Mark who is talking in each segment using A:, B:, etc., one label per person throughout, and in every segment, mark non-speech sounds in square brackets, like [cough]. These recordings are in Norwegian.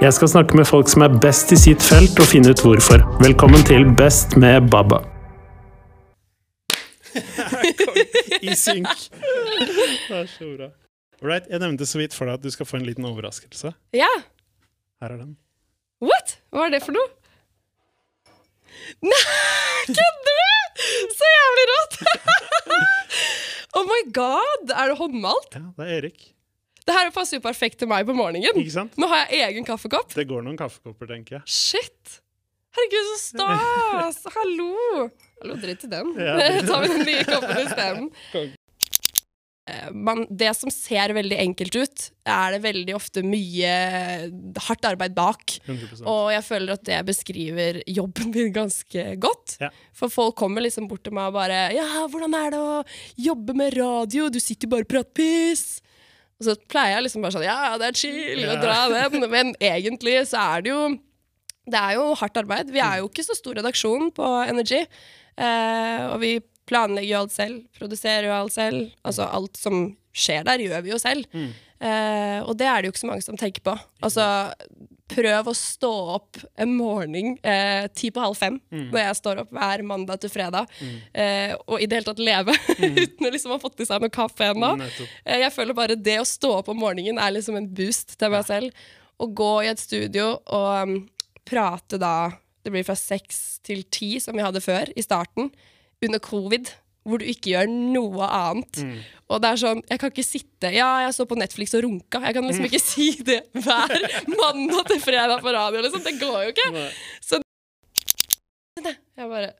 A: Jeg skal snakke med folk som er best i sitt felt, og finne ut hvorfor. Velkommen til Best med Baba. [laughs] I synk. [laughs] Det er så bra. Right, jeg nevnte så vidt for deg at du skal få en liten overraskelse.
B: Ja.
A: Her er den.
B: What? Hva er det for noe? Nei, kødder du?! Så jævlig rått! [laughs] oh my god! Er det håndmalt?
A: Ja, det er Erik.
B: Det her passer jo perfekt til meg på morgenen.
A: Ikke sant?
B: Nå har jeg egen kaffekopp.
A: Det går noen kaffekopper, tenker jeg.
B: Shit! Herregud, så stas! [laughs] Hallo! Hallo, drit i den.
A: Ja, [laughs]
B: tar vi den nye koppen isteden. Eh, man- Det som ser veldig enkelt ut, er det veldig ofte mye hardt arbeid bak.
A: 100
B: Og jeg føler at det beskriver jobben [laughs] min ganske godt.
A: Ja.
B: For folk kommer liksom bort til meg og bare 'Ja, hvordan er det å jobbe med radio? Du sitter jo bare og prater piss.' Og så pleier jeg liksom bare sånn 'Ja, det er chill å dra den', men egentlig så er det jo Det er jo hardt arbeid. Vi er jo ikke så stor redaksjon på Energy. Eh, og vi planlegger jo alt selv, produserer jo alt selv. Altså alt som skjer der, gjør vi jo selv. Eh, og det er det jo ikke så mange som tenker på. Altså, prøv å stå opp en morgen eh, ti på halv fem, når jeg står opp hver mandag til fredag, eh, og i det hele tatt leve [laughs] uten å liksom ha fått i seg noe kaffe ennå. Eh, jeg føler bare det å stå opp om morgenen er liksom en boost til meg selv. Å gå i et studio og um, prate da Det blir fra seks til ti, som vi hadde før, i starten, under covid, hvor du ikke gjør noe annet. Og det er sånn, jeg kan ikke sitte Ja, jeg så på Netflix og runka. Jeg kan liksom ikke si det hver mandag til fredag på radio. Liksom. Det går jo ikke.
A: Så
B: Jeg bare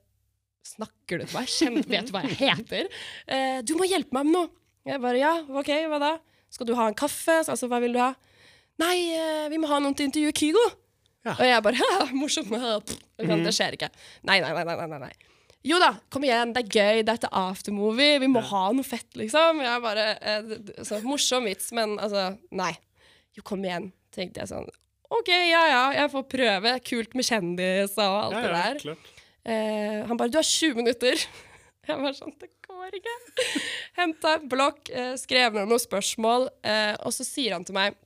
B: Snakker du til meg? Kjenn, vet du hva jeg heter? Eh, du må hjelpe meg med noe. Jeg bare ja, ok, hva da? Skal du ha en kaffe? Altså, hva vil du ha? Nei, eh, vi må ha noen til intervjuet Kygo.
A: Ja.
B: Og jeg bare ja, [laughs] morsomt. haha, [laughs] pff». Liksom, Det skjer ikke. Nei, nei, nei, nei, nei, nei. Jo da, kom igjen, det er gøy, det er aftermovie, vi må ha noe fett, liksom. Jeg bare, eh, så, Morsom vits, men altså, nei. Jo, kom igjen, tenkte jeg sånn. OK, ja ja, jeg får prøve. Kult med kjendis og alt
A: Ja,
B: det
A: ja,
B: der.
A: klart.
B: Eh, han bare 'Du har 20 minutter'. [laughs] Jeg var sånn Det går ikke. [laughs] Henta en blokk, eh, skrev ned noen spørsmål, eh, og så sier han til meg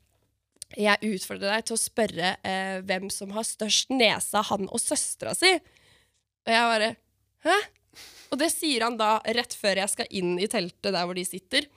B: Jeg utfordrer deg til å spørre eh, hvem som har størst nese, han og søstera si. Og jeg bare Hæ? Og det sier han da rett før jeg skal inn i teltet der hvor de sitter.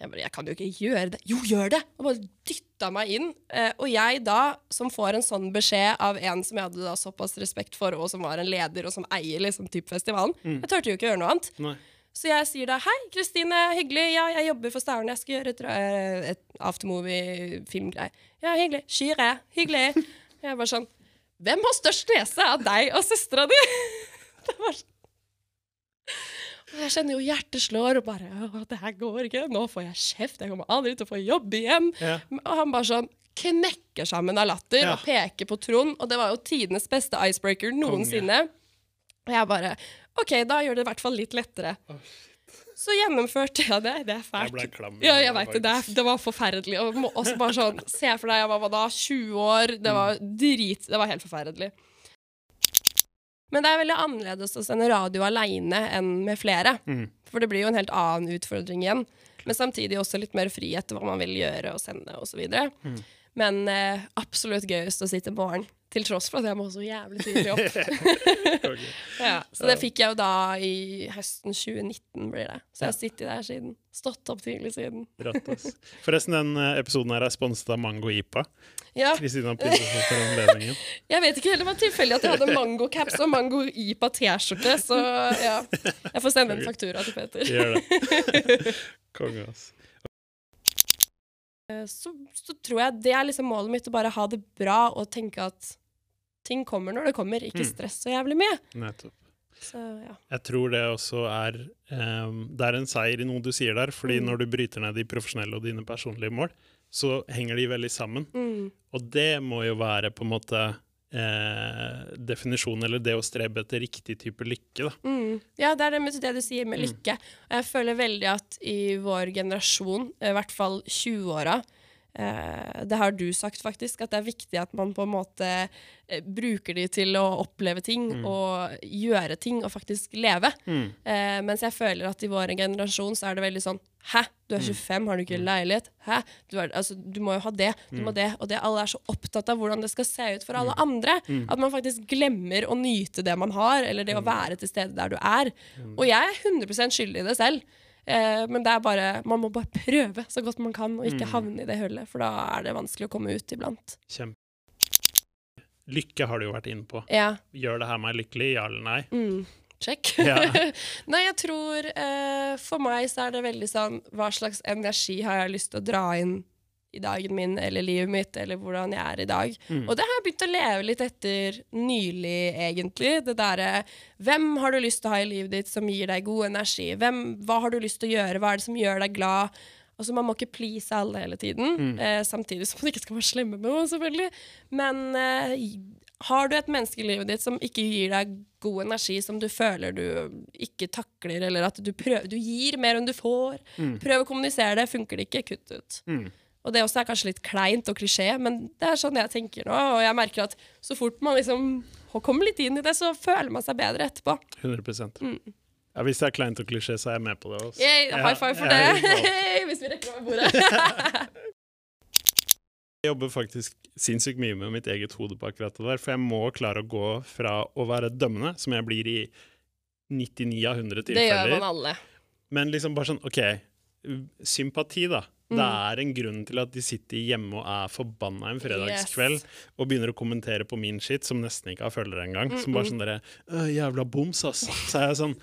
B: Jeg bare, jeg kan jo ikke gjøre det. Jo, gjør det! Og bare dytta meg inn. Eh, og jeg da, som får en sånn beskjed av en som jeg hadde da såpass respekt for, og som var en leder, og som eier liksom typ festivalen, jeg turte jo ikke gjøre noe annet.
A: Nei.
B: Så jeg sier da hei, Kristine, hyggelig, ja, jeg jobber for Stavern. jeg skal gjøre et, eh, et aftermovie-filmgreie. Ja, hyggelig. Kyre, hyggelig. [laughs] Jeg er bare sånn Hvem har størst nese av deg og søstera di? [laughs] Det var sånn. Jeg kjenner jo hjertet slår, og bare det her går ikke. Nå får jeg kjeft. Jeg kommer aldri til å få jobb igjen.
A: Ja.
B: Og han bare sånn knekker sammen av latter
A: Ja.
B: og peker på Trond. Og det var jo tidenes beste icebreaker noensinne. Og jeg bare OK, da gjør det i hvert fall litt lettere. Så gjennomførte jeg det. Det er fælt.
A: Jeg ble klam.
B: Ja, jeg vet det. Det, det var forferdelig. Og også bare sånn, Se for deg, jeg var da 20 år. Det var drit Det var helt forferdelig. Men det er veldig annerledes å sende radio aleine enn med flere.
A: Mm.
B: For det blir jo en helt annen utfordring igjen. Men samtidig også litt mer frihet til hva man vil gjøre og sende osv.
A: Mm.
B: Men eh, absolutt gøyest å sitte morgen. Til tross for at jeg må så jævlig tidlig opp. [laughs] [laughs] Ja, så det fikk jeg jo da i høsten 2019, blir det. Så jeg har sittet der siden. Stått opp tidlig siden.
A: Forresten, den eh, episoden her er sponset av Mango IPA.
B: Ja,
A: Kristina prinsesse for anledningen. [laughs]
B: jeg vet ikke heller, det var tilfeldig at jeg hadde mango-caps og mango IPA T-skjorte, så ja. Jeg får sende en faktura til Peter.
A: Gjør det. Konge, ass.
B: Eh, Så, så tror jeg det er liksom målet mitt, å bare ha det bra og tenke at ting kommer når det kommer, ikke
A: Mm.
B: stress så jævlig mye.
A: Nettopp.
B: Så ja.
A: Jeg tror det også er um, Det er en seier i noe du sier der, fordi
B: Mm.
A: når du bryter ned de profesjonelle og dine personlige mål, så henger de veldig sammen.
B: Mm.
A: Og det må jo være på en måte eh, definisjonen, eller det å strebe etter riktig type lykke, da.
B: Mm. Ja, det er det, med det du sier med lykke. Og jeg føler veldig at i vår generasjon, i hvert fall 20-åra, eh, Det har du sagt, faktisk, at det er viktig at man på en måte eh, bruker de til å oppleve ting og gjøre ting og faktisk leve.
A: Mm.
B: Eh, mens jeg føler at i vår generasjon så er det veldig sånn Hæ, du er 25, har du ikke leilighet? Hæ, du, er, altså, du må jo ha det, du må det. Og det alle er så opptatt av hvordan det skal se ut for alle andre. At man faktisk glemmer å nyte det man har, eller det å være til stede der du er. Og jeg er 100 skyldig i det selv. Eh, men det er bare, man må bare prøve så godt man kan, og ikke havne i det hullet. For da er det vanskelig å komme ut iblant.
A: Kjempe. Lykke har du jo vært inne på.
B: Ja.
A: Gjør det her meg lykkelig, ja eller nei?
B: Mm. Check.
A: Ja. [laughs]
B: Nei, jeg tror eh, For meg så er det veldig sånn Hva slags energi har jeg lyst til å dra inn i dagen min eller livet mitt, eller hvordan jeg er i dag.
A: Mm.
B: Og det har jeg begynt å leve litt etter nylig, egentlig. Det derre Hvem har du lyst til å ha i livet ditt som gir deg god energi? Hvem, hva har du lyst til å gjøre? Hva er det som gjør deg glad? Altså, Man må ikke please alle hele tiden,
A: Mm.
B: eh, samtidig som man ikke skal være slemme med noen, selvfølgelig. Men eh, har du et menneske i livet ditt som ikke gir deg god energi, som du føler du ikke takler, eller at du, prøver, du gir mer enn du får, prøv å kommunisere det. Funker det ikke, kutt ut.
A: Mm.
B: Og det også er kanskje litt kleint og klisjé, men det er sånn jeg tenker nå. Og jeg merker at så fort man liksom kommer litt inn i det, så føler man seg bedre etterpå.
A: 100
B: Mm.
A: ja, Hvis det er kleint og klisjé, så er jeg med på det. Også.
B: Yay, high five for
A: er
B: det! [laughs] Hvis vi rekker over bordet. [laughs]
A: Jeg jobber faktisk sinnssykt mye med mitt eget hode på akkurat det der, for jeg må klare å gå fra å være dømmende, som jeg blir i 99 av 100 tilfeller
B: Det gjør man alle.
A: men liksom bare sånn OK, sympati, da. Det
B: Mm.
A: er en grunn til at de sitter hjemme og er forbanna en fredagskveld og begynner å kommentere på min shit, som nesten ikke har følgere engang. Som bare sånn derre «Øh, Jævla boms, ass. Så er jeg sånn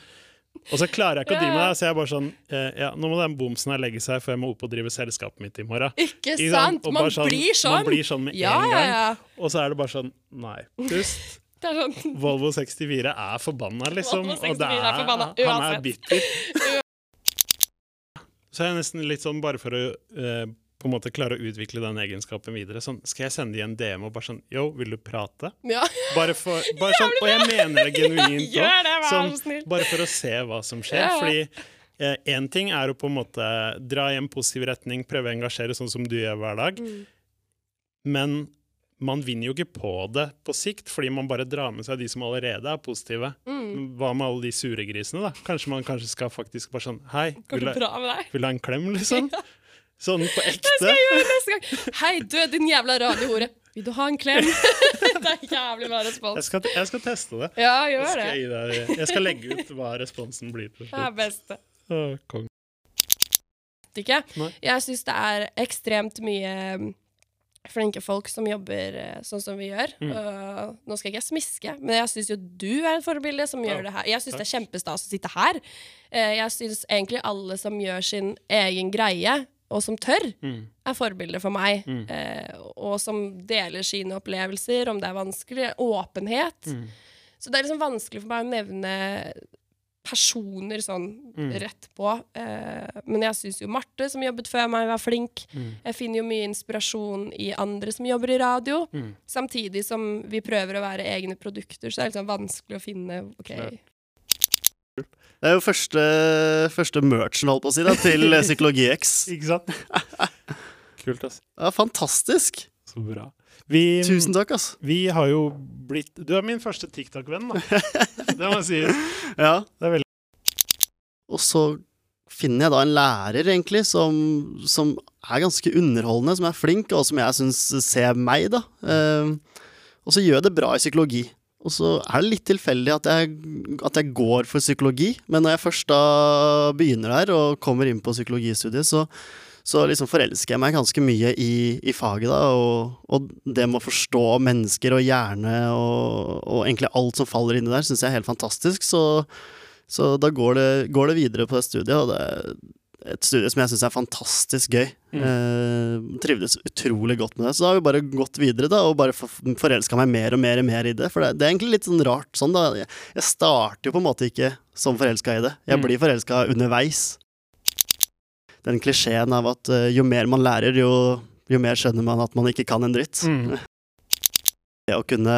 A: Og så klarer jeg ikke å drive med det, så jeg er bare sånn eh, Ja, nå må den bomsen her legge seg, for jeg må opp og drive selskapet mitt i morgen.
B: Ikke sant?
A: Og
B: Man
A: sånn-
B: blir sånn.
A: Man blir sånn med
B: ja,
A: en gang.
B: ja.
A: Og så er det bare sånn Nei, pust. [laughs]
B: Det er sånn
A: Volvo 64 er forbanna, liksom.
B: Volvo
A: og det
B: 64 er forbanna,
A: han er
B: uansett.
A: bitter. [laughs] Så er jeg nesten litt sånn, bare for å eh, på en måte klare å utvikle den egenskapen videre, sånn, skal jeg sende de en DM og bare sånn Yo, vil du prate?
B: Ja.
A: Bare for [laughs] bare sånn, Og jeg mener det genuint [laughs] òg. Sånn, bare for å se hva som skjer.
B: Ja.
A: Fordi én ting er å på en måte dra i en positiv retning, prøve å engasjere sånn som du gjør hver dag.
B: Mm.
A: Men man vinner jo ikke på det på sikt, fordi man bare drar med seg de som allerede er positive.
B: Mm.
A: Hva med alle de sure grisene, da? Kanskje man kanskje skal faktisk bare sånn Hei, vil du, ha en klem, liksom? [laughs] Sånn på ekte.
B: Det skal jeg gjøre neste gang. Hei, du, din jævla radiohore. Vil du ha en klem? [laughs] [laughs] det er jævlig bra
A: Jeg
B: respons.
A: skal, jeg skal teste det.
B: Ja,
A: Jeg
B: gjør
A: skal,
B: det.
A: Jeg, jeg skal legge ut hva responsen blir til
B: Det er
A: slutt.
B: beste.
A: Å, kong.
B: Ikke?
A: Nei.
B: Jeg syns det er ekstremt mye flinke folk som jobber eh, sånn som vi gjør.
A: Mm.
B: Og nå skal ikke jeg smiske, men jeg syns jo du er et forbilde som
A: Ja,
B: gjør det her. Jeg syns det er kjempestas å sitte her. Eh, Jeg syns egentlig alle som gjør sin egen greie, og som tør,
A: Mm.
B: er forbilder for meg.
A: Mm.
B: Eh, og som deler sine opplevelser, om det er vanskelig. Åpenhet.
A: Mm.
B: Så det er liksom vanskelig for meg å nevne personer sånn
A: Mm.
B: rett på. Eh, men jeg syns jo Marte, som jobbet før meg, var flink.
A: Mm.
B: Jeg finner jo mye inspirasjon i andre som jobber i radio.
A: Mm.
B: Samtidig som vi prøver å være egne produkter, så det er sånn vanskelig å finne OK.
C: Det er jo første, første merchen, holdt på å si, da, til [laughs] Psykologi X.
A: Ikke sant? [laughs] Kult, ass.
C: Ja, fantastisk.
A: Så bra. Vi,
C: Tusen takk, ass.
A: vi har jo blitt Du er min første TikTok-venn, da. [laughs] Det må jeg si.
C: Ja.
A: Det er veldig
C: Og så finner jeg da en lærer, egentlig, som, som er ganske underholdende, som er flink, og som jeg syns ser meg, da. Eh, og så gjør jeg det bra i psykologi. Og så er det litt tilfeldig at jeg, at jeg går for psykologi, men når jeg først da begynner der og kommer inn på psykologistudiet, så, så liksom forelsker jeg meg ganske mye i, i faget, da, og, og det med å forstå mennesker og hjerne og, og egentlig alt som faller inni der, syns jeg er helt fantastisk. Så, så da går det, går det videre på det studiet, og det er et studie som jeg syns er fantastisk gøy.
A: Mm.
C: Eh, trivdes utrolig godt med det. Så da har vi bare gått videre da, og bare for, forelska meg mer og mer og mer i det. For det, det er egentlig litt sånn rart sånn, da. Jeg, jeg starter jo på en måte ikke som forelska i det. Jeg
A: Mm.
C: blir forelska underveis. Den klisjeen av at uh, jo mer man lærer, jo, jo mer skjønner man at man ikke kan en dritt.
A: mm.
C: Det å kunne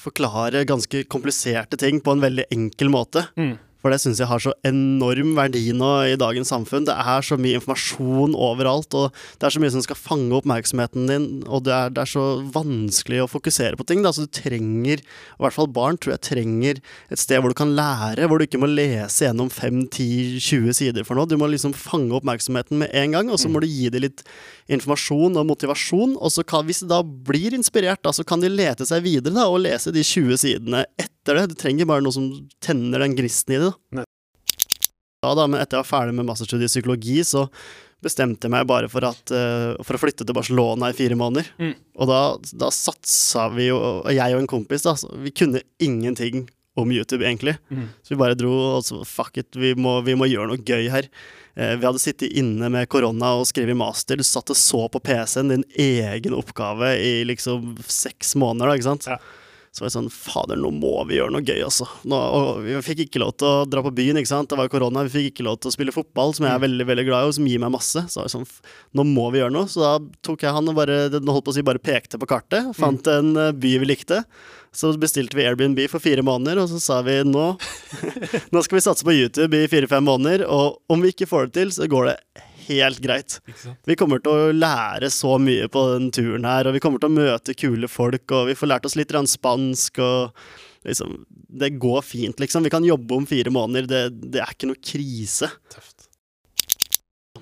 C: forklare ganske kompliserte ting på en veldig enkel måte.
A: Mm.
C: For det syns jeg har så enorm verdi nå i dagens samfunn. Det er så mye informasjon overalt, og det er så mye som skal fange oppmerksomheten din, og det er, det er så vanskelig å fokusere på ting. Da. Så du trenger, i hvert fall barn, tror jeg trenger et sted hvor du kan lære, hvor du ikke må lese gjennom 5-10-20 sider for noe. Du må liksom fange oppmerksomheten med en gang, og så må du gi dem litt informasjon og motivasjon. Og kan, hvis de da blir inspirert, da, så kan de lete seg videre da, og lese de 20 sidene etter det. Du trenger bare noe som tenner den gristen i det. Da. Ja, da, men etter jeg var ferdig med masterstudiet i psykologi, så bestemte jeg meg bare for, at, uh, for å flytte til Barcelona i fire måneder. Mm. Og da, da satsa vi jo, og jeg og en kompis, da, vi kunne ingenting om YouTube, egentlig. Mm. Så vi bare dro og så fuck it, vi må, vi må gjøre noe gøy her. Uh, vi hadde sittet inne med korona og skrevet master. Du satt og så på PC-en din egen oppgave i liksom seks måneder, da, ikke sant. Ja. Så var jeg sånn Fader, nå må vi gjøre noe gøy, altså. Nå, og vi fikk ikke lov til å dra på byen, ikke sant. Det var korona. Vi fikk ikke lov til å spille fotball, som jeg er mm. veldig veldig glad i, og som gir meg masse. Så var jeg sånn Nå må vi gjøre noe. Så da tok jeg han og bare, holdt på å si, bare pekte på kartet. Fant mm. en eh, by vi likte. Så bestilte vi Airbnb for fire måneder, og så sa vi nå [laughs] Nå skal vi satse på YouTube i fire-fem måneder, og om vi ikke får det til, så går det helt greit. Vi kommer til å lære så mye på den turen her, og vi kommer til å møte kule folk, og vi får lært oss litt spansk, og liksom Det går fint, liksom. Vi kan jobbe om fire måneder. Det, det er ikke noe krise. Tøft.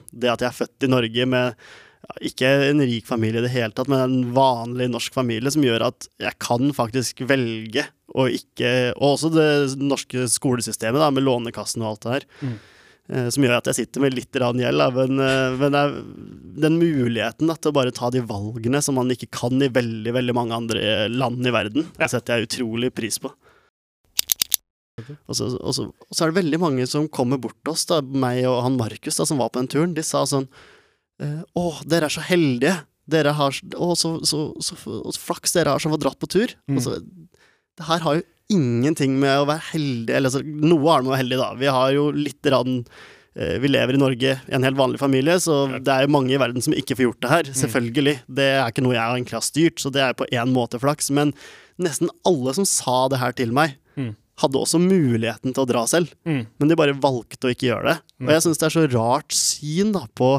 C: Det at jeg er født i Norge med ikke en rik familie i det hele tatt, men en vanlig norsk familie, som gjør at jeg kan faktisk velge og ikke Og også det norske skolesystemet, da, med Lånekassen og alt det her. Mm. Eh, som gjør at jeg sitter med litt gjeld. Men, eh, er, den muligheten da, til å bare ta de valgene som man ikke kan i veldig veldig mange andre land i verden, ja. det setter jeg utrolig pris på. Og så, og, så, og så, er det veldig mange som kommer bort til oss, da, meg og han Markus da, som var på den turen. De sa sånn eh, Å, dere er så heldige. Dere har Å, så, så, så, flaks dere har som har dratt på tur. Mm. Så, det her har jo ingenting med å være heldig eller altså, Noe har det med å være heldig, da. Vi har jo litt rann eh, vi lever i Norge, i en helt vanlig familie, så det er jo mange i verden som ikke får gjort det her. Mm. Selvfølgelig. Det er ikke noe jeg egentlig har styrt, så det er på én måte flaks. Men nesten alle som sa det her til meg, mm. hadde også muligheten til å dra selv. Mm. Men de bare valgte å ikke gjøre det. Og jeg syns det er så rart syn da på,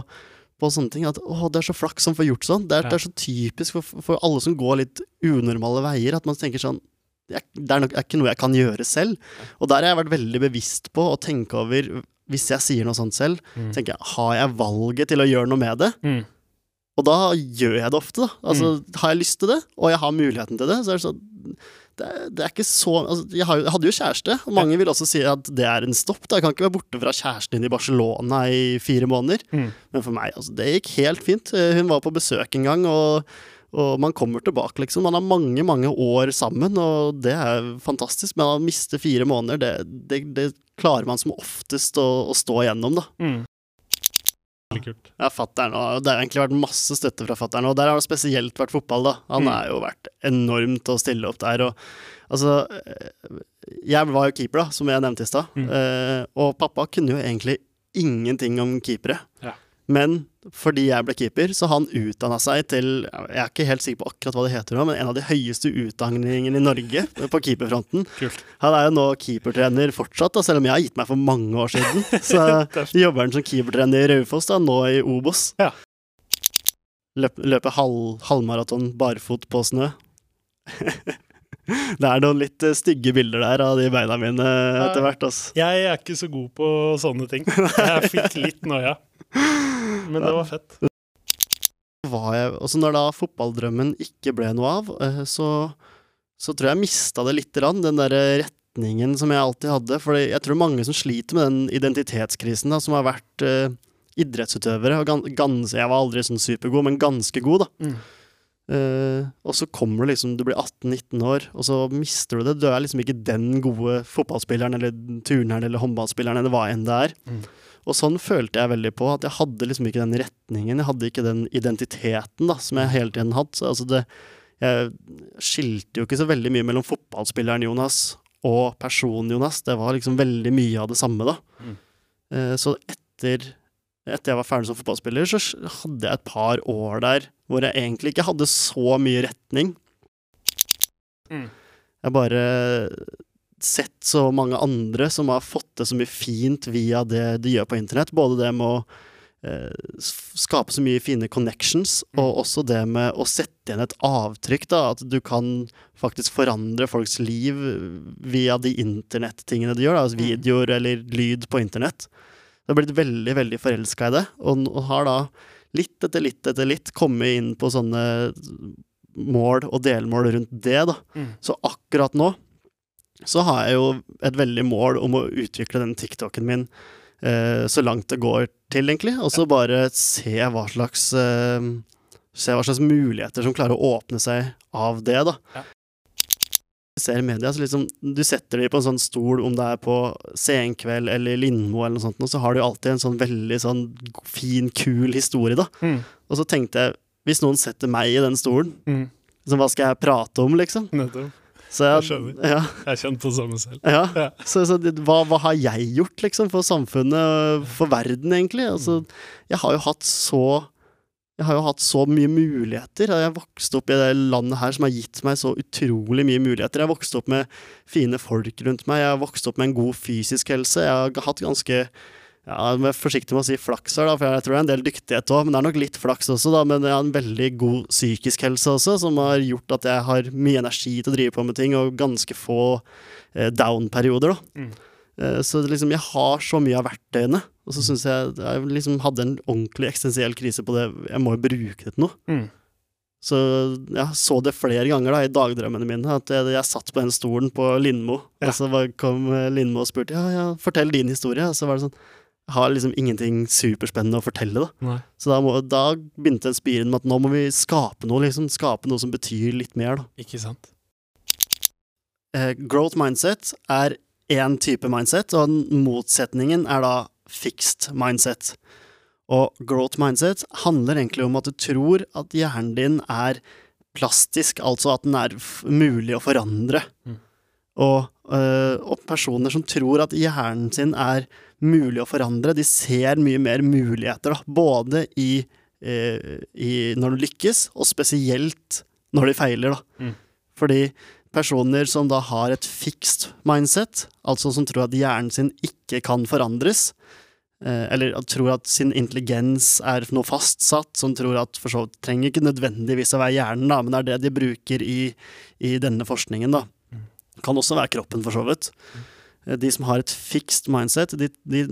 C: på sånne ting. At å, det er så flaks som får gjort sånn. Det er, det er så typisk for, for, alle som går litt unormale veier, at man tenker sånn det er, nok, er ikke noe jeg kan gjøre selv. Og der har jeg vært veldig bevisst på å tenke over Hvis jeg sier noe sånt selv, mm. tenker jeg har jeg valget til å gjøre noe med det? Mm. Og da gjør jeg det ofte, da. Altså, mm. Har jeg lyst til det, og jeg har muligheten til det, så er det sånn det, det, er ikke så altså, jeg, har, jeg, hadde jo kjæreste, og mange vil også si at det er en stopp. Da. Jeg kan ikke være borte fra kjæresten din i Barcelona i fire måneder. Mm. Men for meg, altså, det gikk helt fint. Hun var på besøk en gang, og og man kommer tilbake, liksom. Man har mange, mange år sammen, og det er fantastisk. Men å miste fire måneder, det, det, det, klarer man som oftest å, å stå igjennom, da. Mm.
A: Kult.
C: Ja, fatteren, og Det har egentlig vært masse støtte fra fatter'n, og der har det spesielt vært fotball. da. Han mm. har jo vært enormt å stille opp der. og altså, Jeg var jo keeper, da, som jeg nevnte i stad, mm. eh, og pappa kunne jo egentlig ingenting om keepere. Ja. Men fordi jeg ble keeper, så han utdanna seg til Jeg er ikke helt sikker på akkurat hva det heter nå, men en av de høyeste utdanningene i Norge på keeperfronten. Kult. Han er jo nå keepertrener fortsatt, da, selv om jeg har gitt meg for mange år siden. [laughs] Så jobber han som keepertrener i Raufoss, da, nå i Obos. Ja. Løp, løper halv, halvmaraton barfot på snø. [laughs] Det er noen litt stygge bilder der av de beina mine etter hvert. Altså.
A: Jeg er ikke så god på sånne ting. [laughs] Jeg fikk litt noia. Men det var fett.
C: Jeg, når da fotballdrømmen ikke ble noe av, eh, så, så tror jeg jeg mista det lite grann, den der retningen som jeg alltid hadde. For jeg tror mange som sliter med den identitetskrisen, da, som har vært uh, idrettsutøvere. Og gans, jeg var aldri sånn supergod, men ganske god, da. Mm. Uh, og så kommer du liksom, du blir 18-19 år, og så mister du det. Du er liksom ikke den gode fotballspilleren eller turneren eller håndballspilleren eller hva enn det er. Mm. Og sånn følte jeg veldig på, at jeg hadde liksom ikke den retningen, jeg hadde ikke den identiteten da, som jeg hele tiden hadde. Altså det, jeg skilte jo ikke så veldig mye mellom fotballspilleren Jonas og personen Jonas. Det var liksom veldig mye av det samme, da. Mm. Uh, så etter, etter jeg var ferdig som fotballspiller, så hadde jeg et par år der hvor jeg egentlig ikke hadde så mye retning. Mm. Jeg bare sett så mange andre som har fått det så mye fint via det de gjør på internett. Både det med å eh, skape så mye fine connections, og også det med å sette igjen et avtrykk. da, At du kan faktisk forandre folks liv via de internettingene de gjør. da, altså Videoer eller lyd på internett. Jeg har blitt veldig, veldig forelska i det, og, og har da litt etter litt etter litt kommet inn på sånne mål og delmål rundt det, da.
A: Mm.
C: Så akkurat nå så har jeg jo et veldig mål om å utvikle den TikToken min eh, så langt det går til, egentlig. Og så bare se hva slags eh, Se hva slags muligheter som klarer å åpne seg av det, da.
A: Ja.
C: Ser i media, så liksom, du setter dem på en sånn stol, om det er på Senkveld eller Lindmo eller noe sånt, og så har du alltid en sånn veldig sånn fin, kul historie, da.
A: Mm.
C: Og så tenkte jeg, hvis noen setter meg i den stolen,
A: Mm.
C: så hva skal jeg prate om, liksom?
A: Nettopp.
C: Så
A: Jeg
C: jeg,
A: skjønner.
C: ja,
A: Jeg har kjent på samme selv.
C: ja.
A: Ja.
C: Så, så det, hva, hva har jeg gjort, liksom, for samfunnet, for verden, egentlig? Altså, jeg har jo hatt så jeg har jo hatt så mye muligheter. Jeg har vokst opp i det landet her som har gitt meg så utrolig mye muligheter. Jeg har vokst opp med fine folk rundt meg, jeg har vokst opp med en god fysisk helse. Jeg har hatt ganske ja, jeg er forsiktig med å si flaks her, da, for jeg tror det er en del dyktighet òg, men det er nok litt flaks også, da. Men jeg har en veldig god psykisk helse også, som har gjort at jeg har mye energi til å drive på med ting, og ganske få eh, down-perioder, da.
A: Mm.
C: Eh, Så liksom, jeg har så mye av verktøyene, og så syns jeg jeg liksom hadde en ordentlig eksistensiell krise på det. Jeg må jo bruke det til noe.
A: Mm.
C: Så jeg så det flere ganger da, i dagdrømmene mine, at jeg, jeg satt på den stolen på Lindmo,
A: Ja.
C: og så kom eh, Lindmo og spurte ja, ja, fortell din historie. Og så var det sånn Jeg har liksom ingenting superspennende å fortelle, da.
A: Nei.
C: Så da, må, da begynte spiren med at nå må vi skape noe, liksom. Skape noe som betyr litt mer, da.
A: Ikke sant?
C: Eh, growth mindset er én type mindset, og motsetningen er da fixed mindset. Og growth mindset handler egentlig om at du tror at hjernen din er plastisk, altså at den er mulig å forandre.
A: Mm.
C: Og, øh, og personer som tror at hjernen sin er mulig å forandre, de ser mye mer muligheter, da. Både i, øh, i når du lykkes, og spesielt når de feiler, da.
A: Mm.
C: Fordi personer som da har et fixed mindset, altså som tror at hjernen sin ikke kan forandres, eh, eller tror at sin intelligens er noe fastsatt, som tror at for så vidt trenger ikke nødvendigvis å være hjernen, da, men det er det de bruker i, i denne forskningen. da. Kan også være kroppen, for så vidt. Eh, De som har et fixed mindset, de, de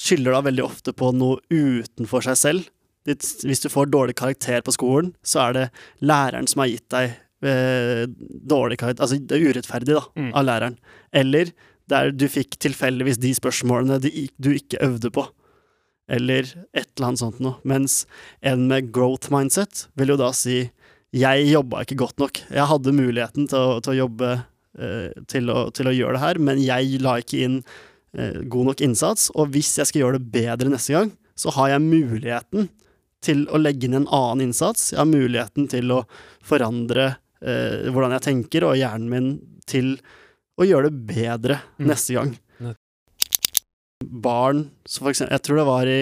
C: skylder da veldig ofte på noe utenfor seg selv. Hvis du får dårlig karakter på skolen, så er det læreren som har gitt deg eh, dårlig karakter Altså det er urettferdig, da,
A: Mm.
C: av læreren. Eller der du fikk tilfeldigvis de spørsmålene de, du ikke øvde på. Eller et eller annet sånt noe. Mens en med growth mindset vil jo da si jeg jobba ikke godt nok. Jeg hadde muligheten til å, til å jobbe eh, til, å, til å gjøre det her, men jeg la ikke inn eh, god nok innsats. Og hvis jeg skal gjøre det bedre neste gang, så har jeg muligheten til å legge inn en annen innsats. Jeg har muligheten til å forandre eh, hvordan jeg tenker, og hjernen min til å gjøre det bedre
A: Mm.
C: neste gang. Barn, så for eksempel, jeg tror det var i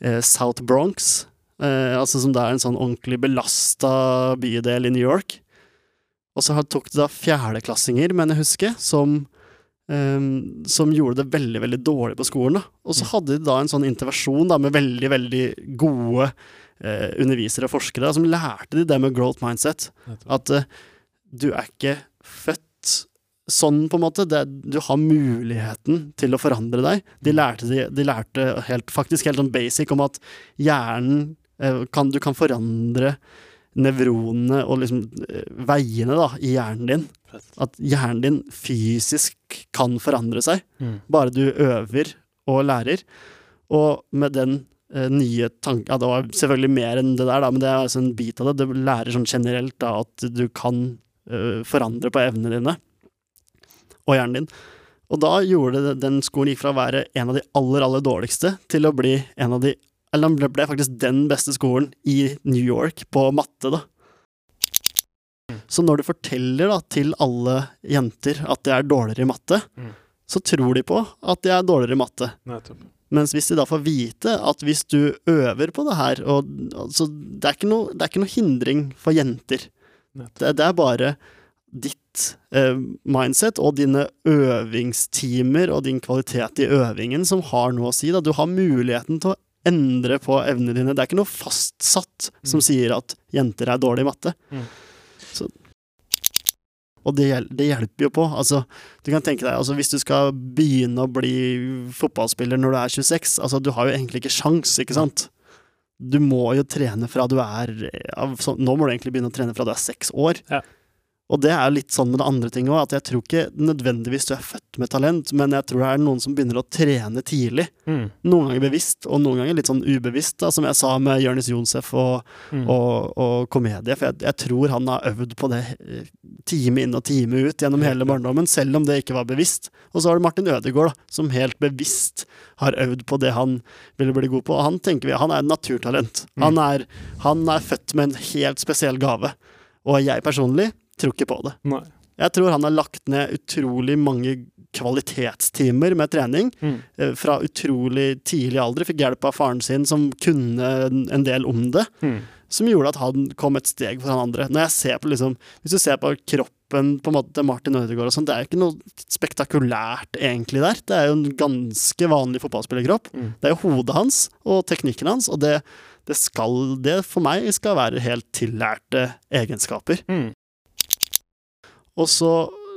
C: eh, South Bronx, eh, altså som det er en sånn ordentlig belasta bydel i New York. Og så tok det da fjerdeklassinger, mener jeg husker, som, ehm, som gjorde det veldig, veldig dårlig på skolen. Da. Og så
A: Mm.
C: hadde de da en sånn intervensjon da, med veldig, veldig gode eh, undervisere og forskere som lærte de det med growth mindset. At eh, du er ikke født sånn, på en måte. Det, du har muligheten til å forandre deg. De lærte, de, de lærte helt, faktisk helt sånn basic om at hjernen eh, kan, Du kan forandre nevronene og liksom eh, veiene da, i hjernen din. At hjernen din fysisk kan forandre seg,
A: Mm.
C: bare du øver og lærer. Og med den nye tanker Ja, det var selvfølgelig mer enn det der, da, men det er altså en bit av det. Du lærer sånn generelt da, at du kan uh, forandre på evnene dine og hjernen din. Og da gjorde det, den skolen gikk fra å være en av de aller, aller dårligste til å bli en av de Eller den ble, faktisk den beste skolen i New York på matte, da. Så når du forteller da til alle jenter at de er dårligere i matte,
A: Mm.
C: så tror de på at de er dårligere i matte.
A: Nettopp.
C: Mens hvis de da får vite at hvis du øver på det her og, altså, det, er ikke noe, det er ikke noe hindring for jenter. Det, det er bare ditt eh, mindset og dine øvingstimer og din kvalitet i øvingen som har noe å si. Da. Du har muligheten til å endre på evnene dine. Det er ikke noe fastsatt som sier at jenter er dårlige i matte.
A: Mm.
C: Så, og det, det hjelper jo på. Altså, du kan tenke deg, altså, Hvis du skal begynne å bli fotballspiller når du er 26, altså, du har jo egentlig ikke sjans, ikke sant? Du må jo trene fra du er så- Nå må du egentlig begynne å trene fra du er seks år.
A: Ja.
C: Og det er litt sånn med det andre ting òg, at jeg tror ikke nødvendigvis du er født med talent, men jeg tror det er noen som begynner å trene tidlig.
A: Mm.
C: Noen ganger bevisst, og noen ganger litt sånn ubevisst, da, som jeg sa med Jonis Jonsef og,
A: Mm.
C: og, og komedie. For jeg, jeg tror han har øvd på det eh, time inn og time ut gjennom hele barndommen, selv om det ikke var bevisst. Og så har du Martin Ødegaard, da, som helt bevisst har øvd på det han ville bli god på. Og han tenker vi, han er naturtalent. Han er, han er født med en helt spesiell gave. Og jeg personlig tror ikke på det.
A: Nei.
C: Jeg tror han har lagt ned utrolig mange kvalitetstimer med trening
A: Mm.
C: eh, fra utrolig tidlig alder. Fikk hjelp av faren sin, som kunne en del om det.
A: Mm.
C: Som gjorde at han kom et steg foran andre. Når jeg ser på liksom, Hvis du ser på kroppen på en måte Martin Ødegaard og sånn, det er jo ikke noe spektakulært egentlig der. Det er jo en ganske vanlig fotballspillerkropp.
A: Mm.
C: Det er jo hodet hans og teknikken hans, og det, det skal Det for meg skal være helt tillærte egenskaper.
A: Mm.
C: Og så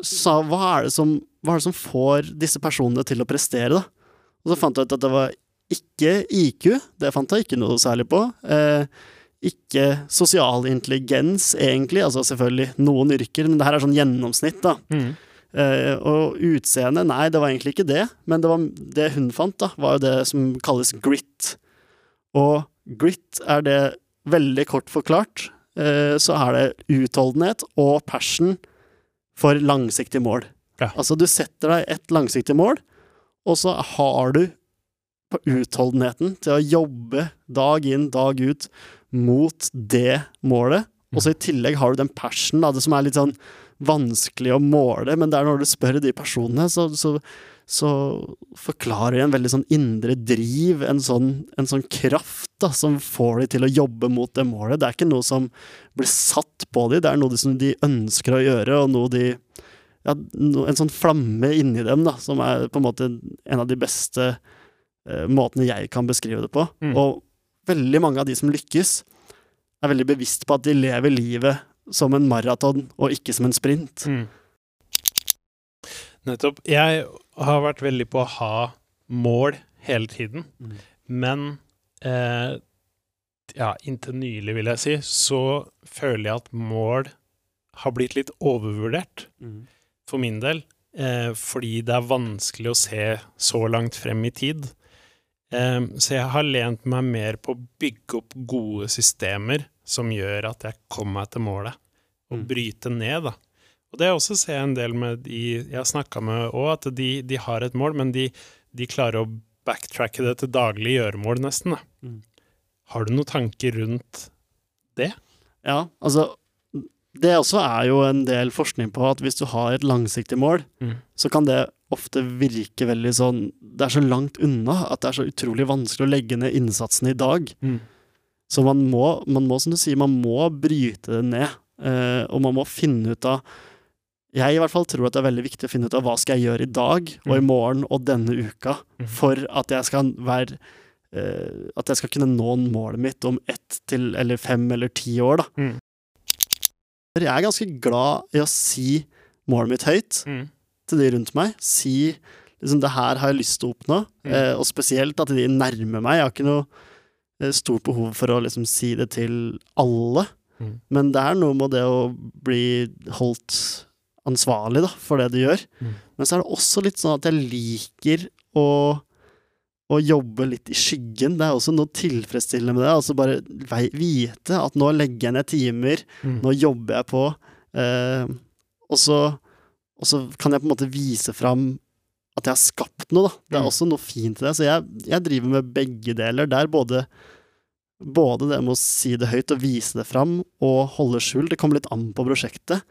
C: sa hva er, det som, hva er det som får disse personene til å prestere, da? Og så fant jeg ut at det var ikke IQ, det fant jeg ikke noe særlig på. Eh, ikke sosial intelligens, egentlig. Altså selvfølgelig noen yrker, men det her er sånn gjennomsnitt, da.
A: Mm.
C: Eh, og utseende, nei, det var egentlig ikke det. Men det, var, det hun fant, da, var jo det som kalles grit. Og grit er det, veldig kort forklart, eh, så er det utholdenhet og passion for langsiktige mål.
A: Ja.
C: Altså, du setter deg et langsiktig mål, og så har du på utholdenheten til å jobbe dag inn, dag ut mot det målet. Og så i tillegg har du den passion, da, det som er litt sånn vanskelig å måle, men det er når du spør de personene, så, så, så forklarer de en veldig sånn indre driv, en sånn, en sånn kraft da, som får de til å jobbe mot det målet. Det er ikke noe som blir satt på de, det er noe som de ønsker å gjøre, og noe de ja, en sånn flamme inni dem, da, som er på en måte en av de beste eh, måtene jeg kan beskrive det på.
A: Mm.
C: Og veldig mange av de som lykkes, er veldig bevisst på at de lever livet som en maraton, og ikke som en sprint.
A: Mm. Nettopp. Jeg har vært veldig på å ha mål hele tiden,
C: Mm.
A: men eh, ja, inntil nylig, vil jeg si, så føler jeg at mål har blitt litt overvurdert, for min del, eh, fordi det er vanskelig å se så langt frem i tid. Eh, så jeg har lent meg mer på å bygge opp gode systemer som gjør at jeg kommer meg til målet, og
C: Mm.
A: bryte ned, da. Og det jeg også ser en del med de jeg har snakka med òg, at de, de har et mål, men de, de klarer å backtracke det til daglig gjøremål, nesten. Da.
C: Mm.
A: Har du noen tanker rundt det?
C: Ja, altså Det også er jo en del forskning på at hvis du har et langsiktig mål,
A: Mm.
C: så kan det ofte virke veldig sånn Det er så langt unna at det er så utrolig vanskelig å legge ned innsatsen i dag.
A: Mm.
C: Så man må, man må, som du sier, man må bryte det ned. Eh, og man må finne ut av Jeg i hvert fall tror at det er veldig viktig å finne ut av hva skal jeg gjøre i dag og i
A: Mm.
C: morgen og denne uka
A: Mhm.
C: for at jeg skal være uh, At jeg skal kunne nå målet mitt om ett til eller fem eller ti år, da.
A: Mm.
C: Jeg er ganske glad i å si målet mitt høyt
A: Mm.
C: til de rundt meg. Si liksom, det her har jeg lyst til å oppnå,
A: Mm.
C: uh, og spesielt at de nærmer meg. Jeg har ikke noe eh, stort behov for å liksom si det til alle,
A: Mm.
C: men det er noe med det å bli holdt ansvarlig da, for det du gjør.
A: Mm.
C: Men så er det også litt sånn at jeg liker å å jobbe litt i skyggen. Det er også noe tilfredsstillende med det. Altså bare vite at nå legger jeg ned timer,
A: Mm.
C: nå jobber jeg på, eh, og, så, og så kan jeg på en måte vise fram at jeg har skapt noe, da. Det er
A: Mm.
C: også noe fint i det. Så jeg, jeg driver med begge deler. Det er både, både det med å si det høyt og vise det fram, og holde skjul. Det kommer litt an på prosjektet.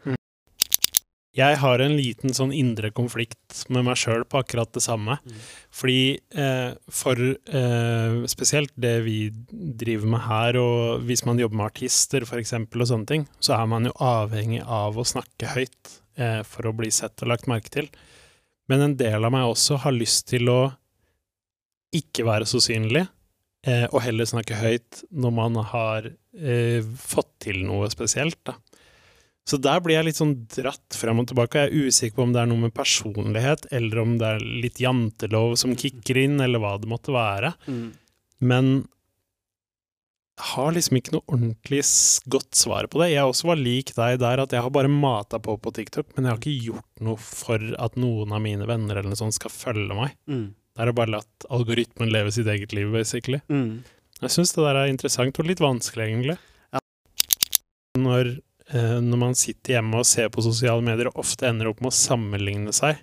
A: Jeg har en liten sånn indre konflikt med meg sjøl på akkurat det samme. Mm. Fordi eh, for eh, spesielt det vi driver med her, og hvis man jobber med artister f.eks., og sånne ting, så er man jo avhengig av å snakke høyt eh, for å bli sett og lagt merke til. Men en del av meg også har lyst til å ikke være så synlig, eh, og heller snakke høyt når man har eh, fått til noe spesielt. da. Så der blir jeg litt sånn dratt frem og tilbake. Jeg er usikker på om det er noe med personlighet, eller om det er litt jantelov som kicker inn, eller hva det måtte være. Mm. Men jeg har liksom ikke noe ordentlig godt svar på det. Jeg også var lik deg der, at jeg har bare mata på på TikTok, men jeg har ikke gjort noe for at noen av mine venner eller noe sånt skal følge meg. Mm. Det er bare latt algoritmen leve sitt eget liv, basically. Mm. Jeg syns det der er interessant, og litt vanskelig, egentlig. Ja. Når når man sitter hjemme og ser på sosiale medier og ofte ender opp med å sammenligne seg.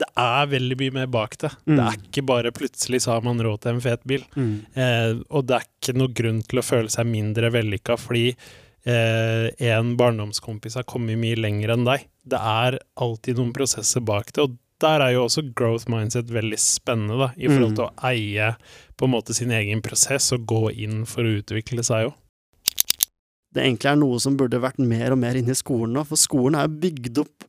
A: Det er veldig mye mer bak det. Mm. Det er ikke bare plutselig så har man råd til en fet bil. Mm. Eh, og det er ikke noe grunn til å føle seg mindre vellykka fordi eh, en barndomskompis har kommet mye lenger enn deg. Det er alltid noen prosesser bak det. og der er jo også growth mindset veldig spennende, da, i forhold mm. til å eie på en måte sin egen prosess og gå inn for å utvikle seg òg
C: det egentlig er noe som burde vært mer og mer inne i skolen nå, for skolen er bygd opp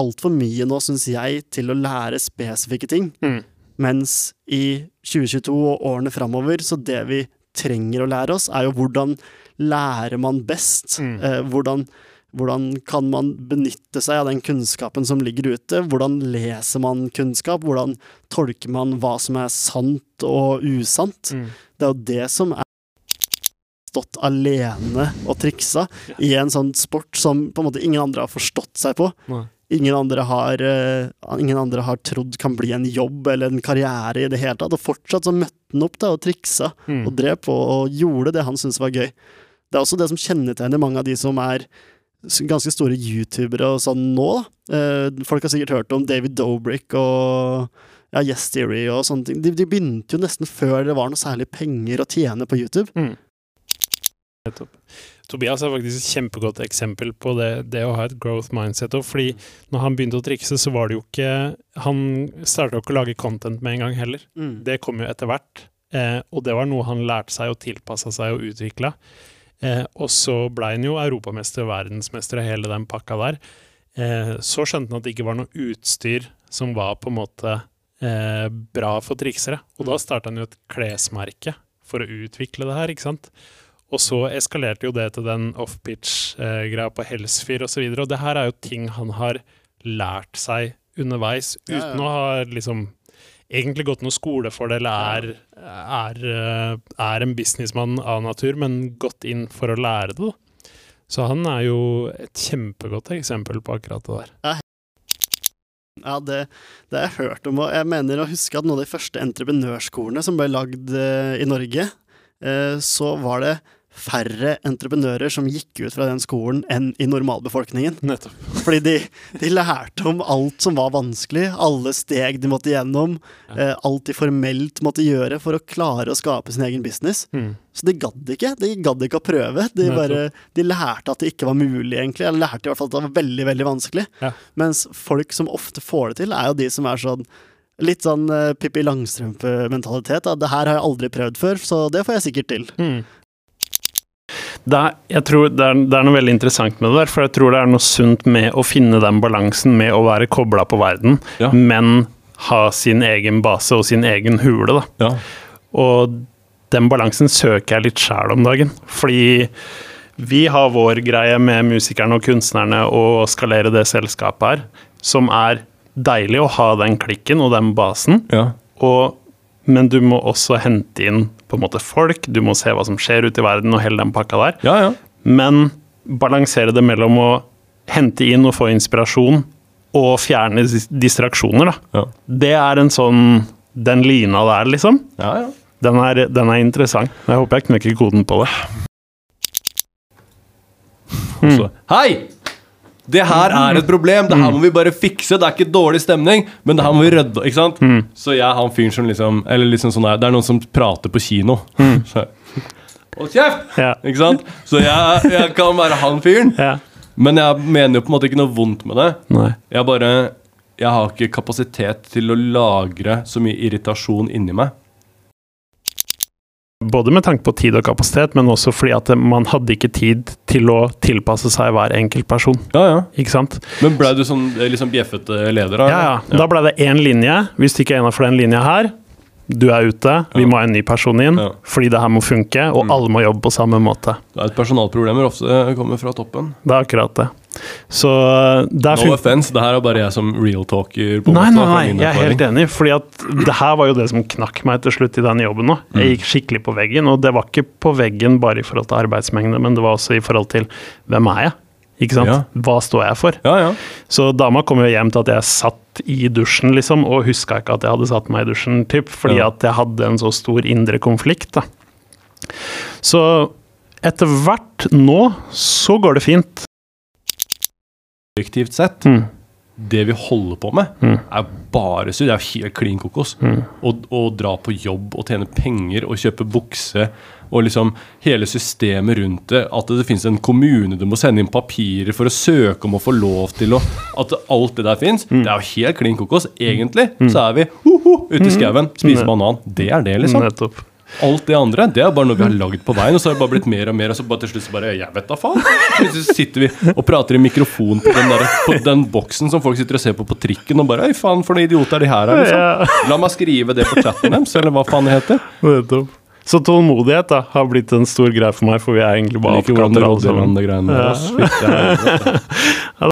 C: altfor mye nå, syns jeg, til å lære spesifikke ting. Mm. Mens i 2022 og årene framover, så det vi trenger å lære oss, er jo hvordan lærer man best? Mm. Eh, hvordan, hvordan, kan man benytte seg av den kunnskapen som ligger ute? Hvordan leser man kunnskap? Hvordan tolker man hva som er sant og usant? Mm. Det er jo det som er stått alene og triksa i en sånn sport som på en måte ingen andre har forstått seg på. Ingen andre, har, uh, ingen andre har trodd kan bli en jobb eller en karriere i det hele tatt. Og fortsatt så møtte han opp da, og triksa mm. og drev på og gjorde det han syntes var gøy. Det er også det som kjennetegner mange av de som er ganske store youtubere og sånn nå. Uh, folk har sikkert hørt om David Dobrik og ja, Yes Theory og sånne ting. De, de, begynte jo nesten før det var noe særlig penger å tjene på YouTube. Mm.
A: Tobias er faktisk et kjempegodt eksempel på det, det å ha et growth mindset. Fordi når han begynte å trikse, så var det jo ikke Han starta ikke å lage content med en gang heller. Mm. Det kom jo etter hvert. Eh, og det var noe han lærte seg og tilpassa seg og utvikla. Eh, og så blei han jo europamester og verdensmester og hele den pakka der. Eh, så skjønte han at det ikke var noe utstyr som var på en måte eh, bra for triksere. Og da mm. starta han jo et klesmerke for å utvikle det her, ikke sant. Og så eskalerte jo det til den off-pitch-greia på Helsfyr osv. Og, så og det her er jo ting han har lært seg underveis, uten ja, ja. å ha liksom egentlig gått noe skole for det, eller er, er, eh, er, en businessmann av natur, men gått inn for å lære det. Da. Så han er jo et kjempegodt eksempel på akkurat det der.
C: Ja, det, det har jeg hørt om, og jeg mener å huske at noen av de første entreprenørskolene som ble lagd uh, i Norge, så var det færre entreprenører som gikk ut fra den skolen enn i normalbefolkningen.
A: Nettopp.
C: Fordi de, de, lærte om alt som var vanskelig, alle steg de måtte gjennom, ja. eh, alt de formelt måtte gjøre for å klare å skape sin egen business. Mm. Så de gadd ikke. De gadd ikke å prøve. De, bare, de, lærte at det ikke var mulig, egentlig. Eller lærte i hvert fall at det var veldig, veldig vanskelig. Ja. Mens folk som ofte får det til, er jo de som er sånn Litt sånn uh, Pippi Langstrømpe-mentalitet. Det her har jeg aldri prøvd før, så det får jeg sikkert til. Mm.
A: Er, jeg tror det er, det er, noe veldig interessant med det der, for jeg tror det er noe sunt med å finne den balansen med å være kobla på verden, ja. men ha sin egen base og sin egen hule, da. Ja. Og den balansen søker jeg litt sjæl om dagen, fordi vi har vår greie med musikerne og kunstnerne og skalere det selskapet her, som er deilig å ha den klikken og den basen. Ja. Og men du må også hente inn på en måte folk, du må se hva som skjer ute i verden og hele den pakka der.
D: Ja, ja.
A: Men balansere det mellom å hente inn og få inspirasjon og fjerne distraksjoner, da. Ja. Det er en sånn Den lina der, liksom.
D: Ja, ja.
A: Den er, den er interessant. Jeg håper jeg knekker koden på det.
D: Mm. Hei! Det her er et problem. Det her må vi bare fikse. Det er ikke dårlig stemning, men det her må vi rydde. Ikke sant? Mm. Så jeg har en fyren som liksom Eller liksom sånn Det er noen som prater på kino. Mm. [laughs] Hold kjeft! Ja. Ikke sant? Så jeg, jeg, kan være han fyren. Ja. Men jeg mener jo på en måte ikke noe vondt med det.
A: Nei.
D: Jeg bare Jeg har ikke kapasitet til å lagre så mye irritasjon inni meg.
A: Både med tanke på tid og kapasitet, men også fordi at man hadde ikke tid til å tilpasse seg hver enkelt person.
D: Ja, ja.
A: Ikke sant?
D: Men blei du sånn eh, liksom bjeffete leder, da?
A: Ja, ja. Da ble det én linje. Hvis du ikke er innafor den linja her, du er ute, vi må ha en ny person inn,
D: Ja.
A: fordi det her må funke, og
D: Mm.
A: alle må jobbe på samme måte.
D: Det er et personalproblemer ofte kommer fra toppen.
A: Det er akkurat det. Så uh, der
D: No offense, det her er bare jeg som real talker. På en
A: Nei, nei, nei, jeg er helt enig. Fordi at det her var jo det som knakk meg til slutt i den jobben.
D: Mm.
A: Jeg gikk skikkelig på veggen, og det var ikke på veggen bare i forhold til arbeidsmengde, men det var også i forhold til hvem er jeg? Ikke sant?
D: Ja.
A: Hva står jeg for?
D: Ja, ja.
A: Så dama kom jo hjem til at jeg satt i dusjen, liksom, og huska ikke at jeg hadde satt meg i dusjen, typ, fordi at jeg hadde en så stor indre konflikt. Da. Så etter hvert nå så går det fint.
D: Objektivt sett,
A: Mm.
D: det vi holder på med,
A: Mm.
D: er bare sur. Det er helt klin kokos.
A: Mm.
D: Å, å dra på jobb og tjene penger og kjøpe bukse og liksom hele systemet rundt det. At det finnes en kommune du må sende inn papirer for å søke om å få lov til å At alt det der fins.
A: Mm.
D: Det er jo helt klin kokos. Egentlig så er vi ho, ho, ute i skauen, spiser
A: Mm.
D: banan. Det er det, liksom.
A: Nettopp.
D: Alt det andre det er bare noe vi har lagd på veien, og så har det bare blitt mer og mer. Og så bare til slutt så bare Jeg vet da faen. Så sitter vi og prater i mikrofon på den, der, på den boksen som folk sitter og ser på på trikken, og bare Øy, faen, for noen idioter er de her, er, liksom. La meg skrive det på chatten deres, eller hva faen det heter.
A: Nettopp. Så tålmodighet da, har blitt en stor greie for meg, for vi er egentlig bare apekatter alle sammen. [laughs] Ja.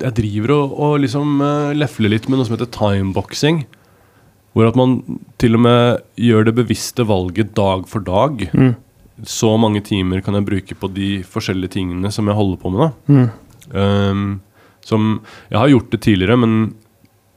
D: Jeg driver og, og liksom uh, lefler litt med noe som heter timeboxing. Hvor at man til og med gjør det bevisste valget dag for dag.
A: Mm.
D: Så mange timer kan jeg bruke på de forskjellige tingene som jeg holder på med. da
A: Mm.
D: Um, som Jeg har gjort det tidligere, men,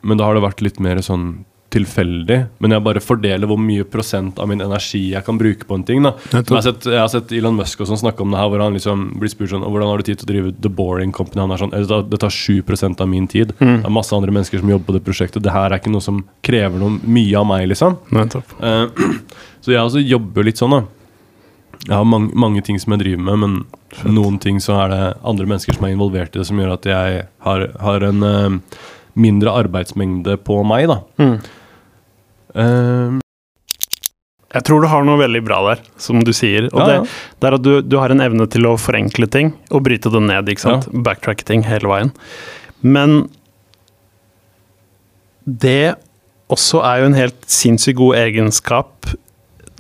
D: men da har det vært litt mer sånn tilfeldig. Men jeg bare fordeler hvor mye prosent av min energi jeg kan bruke på en ting. da jeg har, sett, jeg har sett Elon Musk og sånn snakke om det her, hvor han liksom blir spurt sånn Hvordan har du tid til å drive The Boring Company? Han er sånn, «Eh, Det tar 7% av min tid.
A: Mm.
D: Det er masse andre mennesker som jobber på det prosjektet. Det her er ikke noe som krever noe mye av meg, liksom. Eh, [clears throat] så jeg også jobber litt sånn, da. Jeg har mange, mange ting som jeg driver med, men noen ting så er det andre mennesker som er involvert i det, som gjør at jeg har, har en uh, mindre arbeidsmengde på meg, da.
A: Mm.
D: Eh,
A: Jeg tror du har noe veldig bra der, som du sier. Og
D: ja,
A: det,
D: ja.
A: det er at du, du har en evne til å forenkle ting og bryte det ned. ikke sant? Backtracke ting hele veien. Men det også er jo en helt sinnssykt god egenskap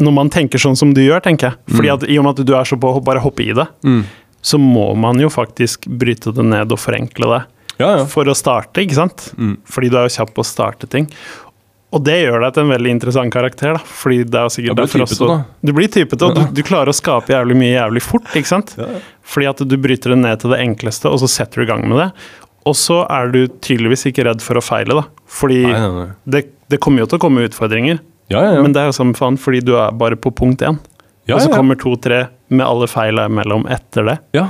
A: når man tenker sånn som du gjør, tenker jeg. Fordi
D: Mm.
A: at I og med at du er så på å bare hoppe i det,
D: Mm.
A: så må man jo faktisk bryte det ned og forenkle det
D: ja, ja.
A: for å starte, ikke sant?
D: Mm.
A: Fordi du er jo kjapp på å starte ting. Og det gjør deg til en veldig interessant karakter, da. Fordi det er jo sikkert derfor også
D: da.
A: Du blir typete, og du, du klarer å skape jævlig mye jævlig fort, ikke sant?
D: Ja.
A: Fordi at du bryter det ned til det enkleste, og så setter du i gang med det. Og så er du tydeligvis ikke redd for å feile, da. Fordi
D: Nei, nei, nei.
A: det, det kommer jo til å komme utfordringer,
D: Ja, ja, ja.
A: men det er jo som faen, fordi du er bare på punkt én.
D: ja,
A: og så kommer to-tre med alle feila imellom etter det.
D: Ja.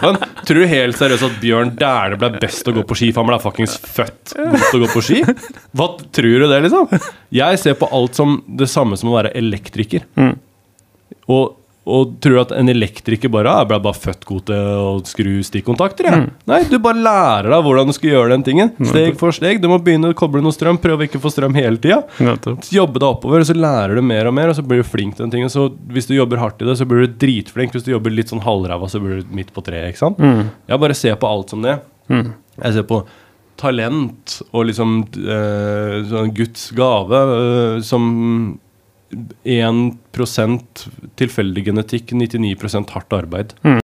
D: Men tror du helt seriøst at Bjørn Dæhlie ble best til å gå på ski, for han ble fuckings født god til å gå på ski? Hva tror du det, liksom? Jeg ser på alt som det samme som å være elektriker.
A: Mm.
D: Og, og tror at en elektriker bare er ble bare født god til å skru stikkontakter. Jeg. Nei, du bare lærer deg hvordan du skal gjøre den tingen. Steg for steg. Du må begynne å koble noe strøm, prøve å ikke få strøm hele tida. Jobbe deg oppover, og så lærer du mer og mer, og så blir du flink til den tingen. Så hvis du jobber hardt i det, så blir du dritflink. Hvis du jobber litt sånn halvræva, så blir du midt på treet. ikke sant?
A: Mm.
D: Jeg bare ser på alt som det.
A: Mm.
D: Jeg ser på talent og liksom eh, sånn Guds gave eh, som 1% tilfeldig genetikk, 99 hardt arbeid.
A: Mm.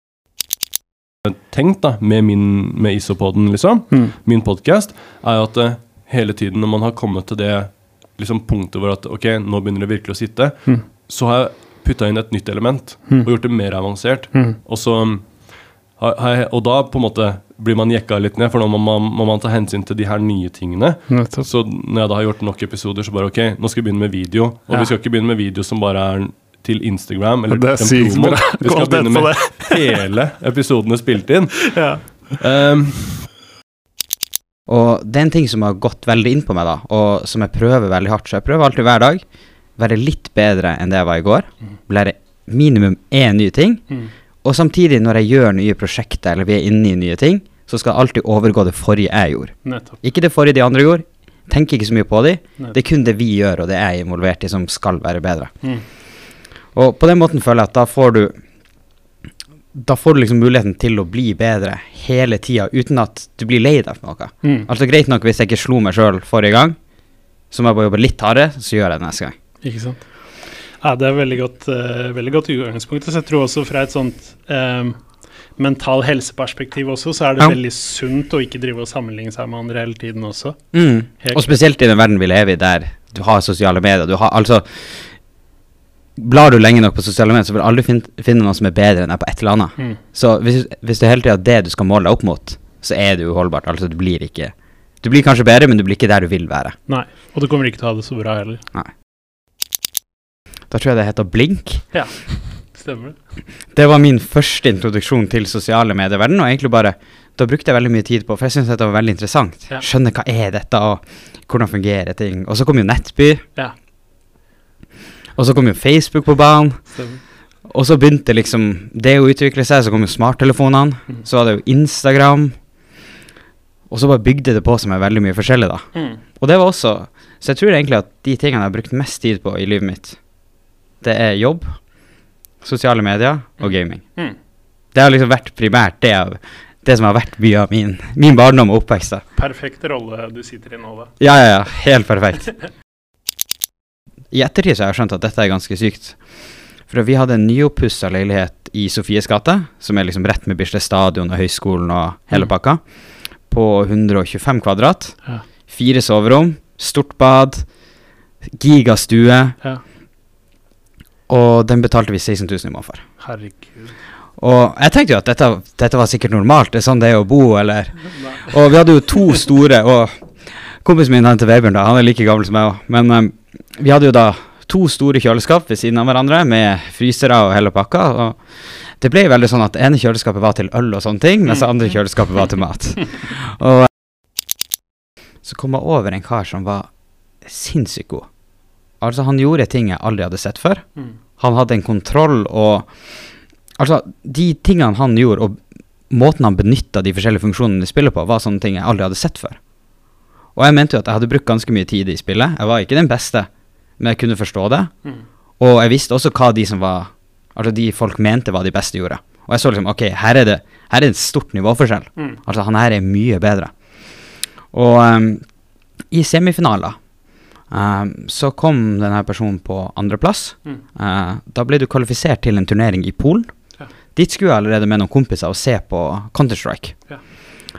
D: Tenk da, med, min, med Isopoden, liksom,
A: Mm.
D: min podkast, er at uh, hele tiden når man har kommet til det liksom, punktet hvor at ok, nå begynner det virkelig å sitte,
A: Mm.
D: så har jeg putta inn et nytt element
A: Mm.
D: og gjort det mer avansert.
A: Mm.
D: Og, så, har, har jeg, og da på en måte blir man jekka litt ned, for nå må man, må man ta hensyn til de her nye tingene.
A: Nettopp.
D: Så når jeg da har gjort nok episoder, så bare ok, nå skal vi begynne med video. Og
A: Ja.
D: vi skal ikke begynne med video som bare er til Instagram. Eller
A: Det er sykt bra.
D: Vi skal begynne med [laughs] hele episodene spilt inn.
A: Ja.
D: Um,
E: Og det er en ting som har gått veldig inn på meg, da, og som jeg prøver veldig hardt. Så jeg prøver alltid hver dag være litt bedre enn det jeg var i går. Lære minimum én ny ting.
A: Mm.
E: Og samtidig, når jeg gjør nye prosjekter, eller vi er inne i nye ting, så skal det alltid overgå det forrige jeg gjorde.
A: Nettopp.
E: Ikke det forrige de andre gjorde. Tenker ikke så mye på de. Det er kun det vi gjør, og det jeg er involvert i, som skal være bedre.
A: Mm.
E: Og på den måten føler jeg at da får du Da får du liksom muligheten til å bli bedre hele tida, uten at du blir lei deg for noe.
A: Mm.
E: Altså Greit nok hvis jeg ikke slo meg sjøl forrige gang, så må jeg bare jobbe litt hardere, så gjør jeg det neste gang.
A: Ikke sant. Ja, det er veldig godt, uh, veldig godt utgangspunkt. Så jeg tror også fra et sånt eh, mental helseperspektiv også, så er det
E: Ja.
A: veldig sunt å ikke drive og sammenligne seg med andre hele tiden også.
E: Mm. Og spesielt i den verden vi lever i, der du har sosiale medier. Du har altså Blar du lenge nok på sosiale medier, så vil du aldri finne, finne noen som er bedre enn deg på et eller annet.
A: Mm.
E: Så hvis, hvis det hele tida er det du skal måle deg opp mot, så er det uholdbart. Altså, du blir ikke Du blir kanskje bedre, men du blir ikke der du vil være.
A: Nei. Og du kommer ikke til å ha det så bra heller.
E: Da tror jeg det heter Blink.
A: Stemmer det?
E: Det var min første introduksjon til sosiale medieverden, og egentlig bare Da brukte jeg veldig mye tid på, for jeg syntes dette var veldig interessant.
A: Ja.
E: Skjønne hva er dette, og hvordan fungerer ting. Og så kom jo Nettby.
A: Ja.
E: Og så kom jo Facebook på banen.
A: Stemmer.
E: Og så begynte liksom det å utvikle seg, så kom jo smarttelefonene.
A: Mm.
E: Så var det jo Instagram. Og så bare bygde det på seg med veldig mye forskjellig, da.
A: Mm.
E: Og det var også Så jeg tror egentlig at de tingene jeg har brukt mest tid på i livet mitt, det er jobb, sosiale medier og gaming.
A: Mm.
E: Det har liksom vært primært det, av- det som har vært mye av min, min barndom og oppvekst. da.
A: Perfekt rolle du sitter i nå, da.
E: Ja, ja, ja. Helt perfekt. [laughs] I ettertid så har jeg skjønt at dette er ganske sykt. For vi hadde en nyoppussa leilighet i Sofies gate, som er liksom rett med Bislett stadion og høyskolen og hele
A: Mm.
E: pakka, på 125 kvadrat.
A: Ja.
E: Fire soverom, stort bad, gigastue,
A: Ja.
E: Og den betalte vi 16 000 i måneden for.
A: Herregud.
E: Og jeg tenkte jo at dette, dette var sikkert normalt, det er sånn det er å bo, eller. Og vi hadde jo to store, og kompisen min han til Vebjørn, da, han er like gammel som meg òg, men um, vi hadde jo da to store kjøleskap ved siden av hverandre med frysere og hele pakka. og det ble veldig sånn at ene kjøleskapet var til øl og sånne ting, mens andre kjøleskapet var til mat. [laughs] Og så kom jeg over en kar som var sinnssykt god. Altså, han gjorde ting jeg aldri hadde sett før.
A: Mm.
E: Han hadde en kontroll og Altså, de tingene han gjorde, og måten han benytta de forskjellige funksjonene i spillet på, var sånne ting jeg aldri hadde sett før. Og jeg mente jo at jeg hadde brukt ganske mye tid i spillet. Jeg var ikke den beste, men jeg kunne forstå det.
A: Mm.
E: Og jeg visste også hva de som var Altså de folk mente var de beste gjorde. Og jeg så liksom ok, her er det Her er det en stort nivåforskjell.
A: Mm.
E: Altså han her er mye bedre. Og um, i semifinaler ehm, så kom denne personen på andreplass.
A: Mm.
E: Uh, da ble du kvalifisert til en turnering i Polen.
A: Ja.
E: Dit skulle jeg allerede med noen kompiser og se på Counter-Strike.
A: Ja.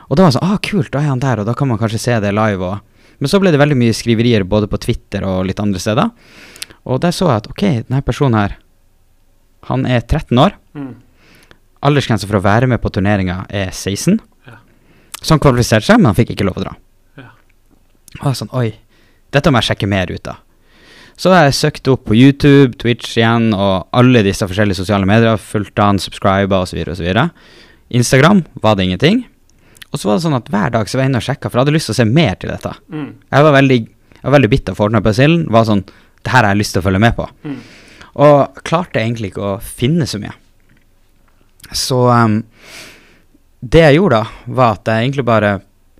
E: Og da var det sånn, ah kult, da er han der, og da kan man kanskje se det live. Og. Men så ble det veldig mye skriverier både på Twitter og litt andre steder. Og der så jeg at ok, denne personen her, han er 13 år.
A: Mm.
E: Aldersgrensa for å være med på turneringa er 16.
A: Ja.
E: Så han kvalifiserte seg, men han fikk ikke lov å dra.
A: Ja.
E: Og jeg sånn, oi, dette må jeg sjekke mer ut av. Så har jeg søkt opp på YouTube, Twitch igjen, og alle disse forskjellige sosiale medier. Fulgt han, subscriba osv. osv. Instagram var det ingenting. Og så var det sånn at hver dag så var jeg inne og sjekka, for jeg hadde lyst til å se mer til dette.
A: Mm.
E: Jeg var veldig, jeg var veldig bitt av Fortnite-basillen. Var sånn Det her har jeg lyst til å følge med på.
A: Mm.
E: Og klarte egentlig ikke å finne så mye. Så um, det jeg gjorde da, var at jeg egentlig bare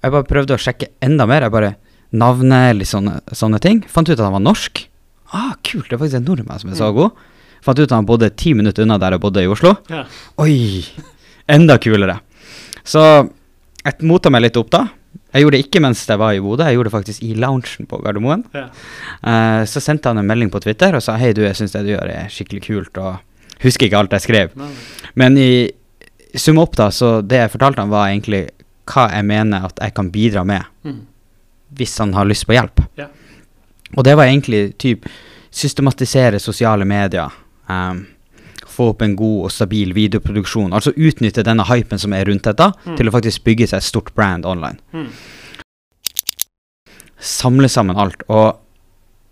E: Jeg bare prøvde å sjekke enda mer. Jeg bare Navnet, litt sånne, sånne ting. Fant ut at han var norsk. Ah, kult, det er faktisk en nordmann som er så god. Fant ut at han bodde ti minutter unna der jeg bodde i Oslo.
A: Ja.
E: Oi! Enda kulere. Så jeg mota meg litt opp da. Jeg gjorde det ikke mens jeg var i Bodø, jeg gjorde det faktisk i loungen på Gardermoen.
A: Ja.
E: Uh, så sendte han en melding på Twitter og sa hei, du, jeg syns det du gjør er skikkelig kult, og husker ikke alt jeg skrev.
A: Nei.
E: Men i sum opp, da, så det jeg fortalte han, var egentlig hva jeg mener at jeg kan bidra med,
A: Mm.
E: Hvis han har lyst på hjelp.
A: Ja.
E: Og det var egentlig typ systematisere sosiale medier. Um, få opp en god og stabil videoproduksjon. Altså utnytte denne hypen som er rundt dette,
A: Mm.
E: til å faktisk bygge seg et stort brand online.
A: Mm.
E: Samle sammen alt. Og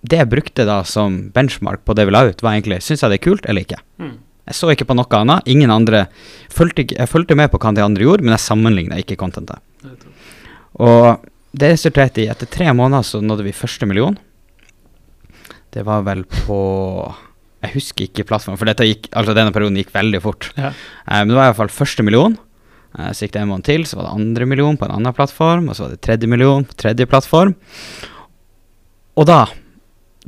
E: det jeg brukte da som benchmark på det vi la ut, var egentlig syns jeg det er kult eller ikke.
A: Mm.
E: Jeg så ikke på noe annet. Ingen andre fulgte Jeg fulgte med på hva de andre gjorde, men jeg sammenligna ikke contentet. Og det resulterte i etter tre måneder så nådde vi første million. Det var vel på Jeg husker ikke plattformen, for gikk, altså denne perioden gikk veldig fort.
A: Ja.
E: Eh, men det var iallfall første million. Eh, så gikk det en måned til, så var det andre million på en annen plattform, og så var det tredje million på tredje plattform. Og da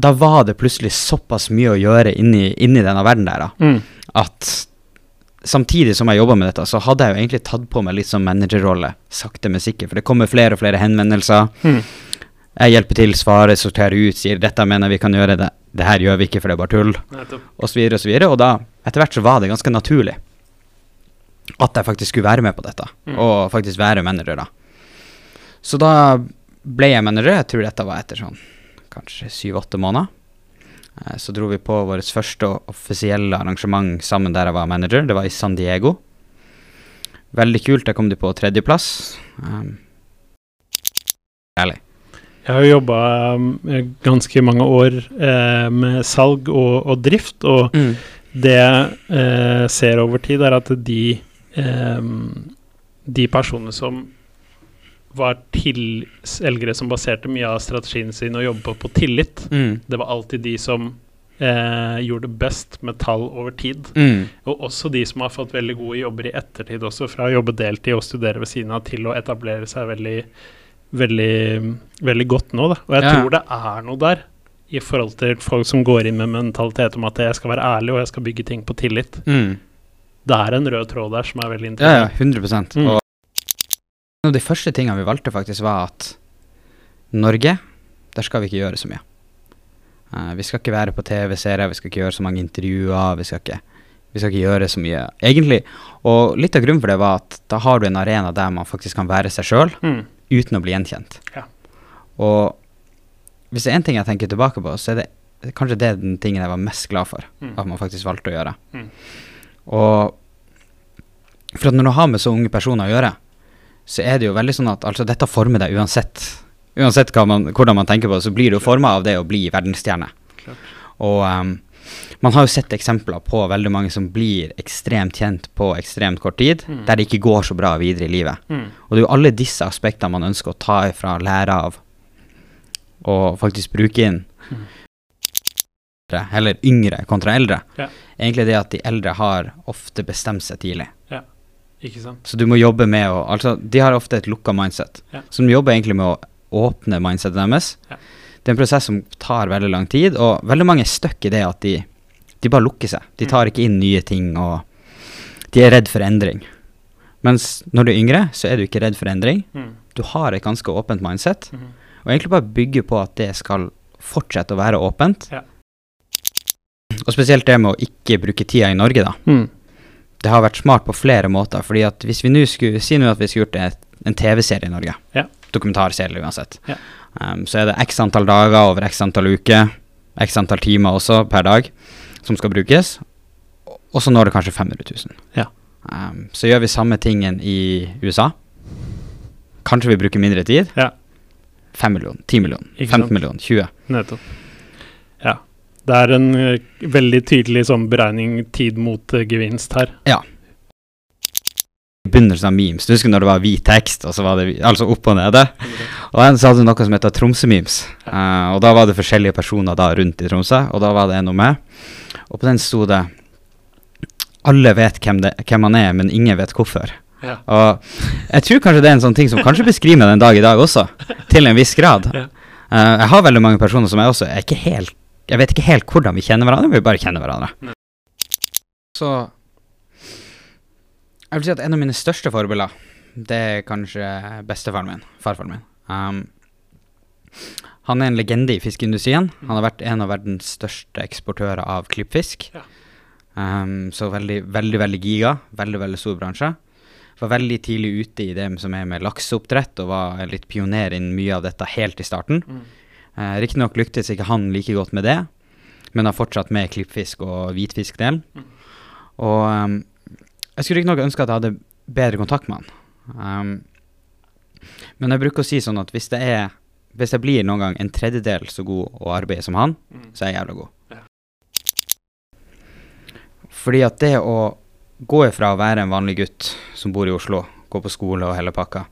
E: da var det plutselig såpass mye å gjøre inni, inni denne verden der, da,
A: Mm.
E: at samtidig som jeg jobba med dette, så hadde jeg jo egentlig tatt på meg litt sånn managerrolle, sakte, men sikkert. For det kommer flere og flere henvendelser.
A: Mm.
E: Jeg hjelper til, svarer, sorterer ut, sier 'dette mener vi kan gjøre', det, det her gjør vi ikke, for det er bare tull, og så videre og så videre. Og da, etter hvert så var det ganske naturlig at jeg faktisk skulle være med på dette,
A: Mm.
E: og faktisk være manager, da. Så da ble jeg manager, jeg tror dette var etter sånn kanskje syv-åtte måneder. Eh, Så dro vi på vårt første offisielle arrangement sammen der jeg var manager. Det var i San Diego. Veldig kult. Der kom de på tredjeplass. Um, ærlig.
A: Jeg har jobba ganske mange år eh, med salg og, og drift, og det jeg eh, ser over tid, er at de eh, De personene som var tilselgere som baserte mye av strategien sin og jobbet på, tillit,
E: Mm.
A: det var alltid de som eh, gjorde det best med tall over tid.
E: Mm.
A: Og også de som har fått veldig gode jobber i ettertid også, fra å jobbe deltid og studere ved siden av til å etablere seg veldig, veldig, veldig godt nå. Da. Og jeg
E: Ja.
A: tror det er noe der i forhold til folk som går inn med mentalitet om at jeg skal være ærlig og jeg skal bygge ting på tillit.
E: Mm.
A: Det er en rød tråd der som er veldig interessant.
E: Ja, ja,
A: interessant.
E: 100
A: Mm.
E: Og en av de første tingene vi valgte, faktisk, var at Norge, der skal vi ikke gjøre så mye. Uh, vi skal ikke være på TV-serier, vi skal ikke gjøre så mange intervjuer, vi skal ikke, vi skal ikke gjøre så mye, egentlig. Og litt av grunnen for det var at da har du en arena der man faktisk kan være seg sjøl,
A: Mm.
E: uten å bli gjenkjent.
A: Ja.
E: Og hvis det er én ting jeg tenker tilbake på, så er det kanskje det den tingen jeg var mest glad for
A: Mm.
E: at man faktisk valgte å gjøre.
A: Mm.
E: Og for at når du har med så unge personer å gjøre, så er det jo veldig sånn at altså dette former deg uansett. Uansett man, hvordan man tenker på det, så blir du forma av det å bli verdensstjerne.
A: Klart.
E: Og um, man har jo sett eksempler på veldig mange som blir ekstremt kjent på ekstremt kort tid,
A: Mm.
E: der det ikke går så bra videre i livet.
A: Mm.
E: Og det er jo alle disse aspektene man ønsker å ta ifra, lære av, og faktisk bruke inn.
A: Mm.
E: Eller yngre kontra eldre.
A: Ja.
E: Egentlig det at de eldre har ofte bestemt seg tidlig.
A: Ikke sant?
E: Så du må jobbe med å Altså, de har ofte et lukka mindset.
A: Ja.
E: Så de jobber egentlig med å åpne mindsetet deres.
A: Ja.
E: Det er en prosess som tar veldig lang tid, og veldig mange er stuck i det at de, de bare lukker seg. De
A: Mm.
E: tar ikke inn nye ting, og de er redd for endring. Mens når du er yngre, så er du ikke redd for endring.
A: Mm.
E: Du har et ganske åpent mindset,
A: mm.
E: og egentlig bare bygge på at det skal fortsette å være åpent.
A: Ja.
E: Og spesielt det med å ikke bruke tida i Norge, da.
A: Mm.
E: Det har vært smart på flere måter, fordi at hvis vi nå skulle si nå at vi skulle gjort et, en TV-serie i Norge,
A: Ja.
E: dokumentarserie uansett,
A: Ja.
E: um, så er det x antall dager over x antall uker, x antall timer også per dag, som skal brukes, og og så når det kanskje 500 000.
A: Ja.
E: Um, så gjør vi samme tingen i USA. Kanskje vi bruker mindre tid.
A: Ja.
E: 5 millioner, 10 millioner, 15 millioner, 20.
A: Nettopp. Det er en eh, veldig tydelig sånn beregning tid mot eh, gevinst her. Ja.
E: Begynnelsen av memes. Du husker når det var hvit tekst, og så var det altså opp og nede? Og en så hadde du noe som heter Tromsø-memes. Uh, og da var det forskjellige personer da rundt i Tromsø, og da var det en og meg. Og på den sto det Alle vet hvem, det, hvem han er, men ingen vet hvorfor.
A: Ja.
E: Og jeg tror kanskje det er en sånn ting som kanskje beskriver meg den dag i dag også, til en viss grad.
A: Ja.
E: Eh, jeg har veldig mange personer som jeg også er ikke helt Jeg vet ikke helt hvordan vi kjenner hverandre, vi bare kjenner hverandre. Så jeg vil si at en av mine største forbilder, det er kanskje bestefaren min, farfaren min. Um, han er en legende i fiskeindustrien. Han har vært en av verdens største eksportører av klippfisk.
A: Ja.
E: Um, så veldig, veldig, veldig giga. Veldig, veldig stor bransje. Var veldig tidlig ute i det som er med lakseoppdrett, og var litt pioner innen mye av dette helt i starten.
A: Mm.
E: Uh, Riktignok lyktes ikke han like godt med det, men har fortsatt med klippfisk og hvitfiskdelen.
A: Mm.
E: Og um, jeg skulle riktignok ønske at jeg hadde bedre kontakt med han. Um, men jeg bruker å si sånn at hvis det er Hvis jeg blir noen gang en tredjedel så god å arbeide som han,
A: Mm.
E: så er jeg jævla god.
A: Ja.
E: Fordi at det å gå ifra å være en vanlig gutt som bor i Oslo, gå på skole og hele pakka,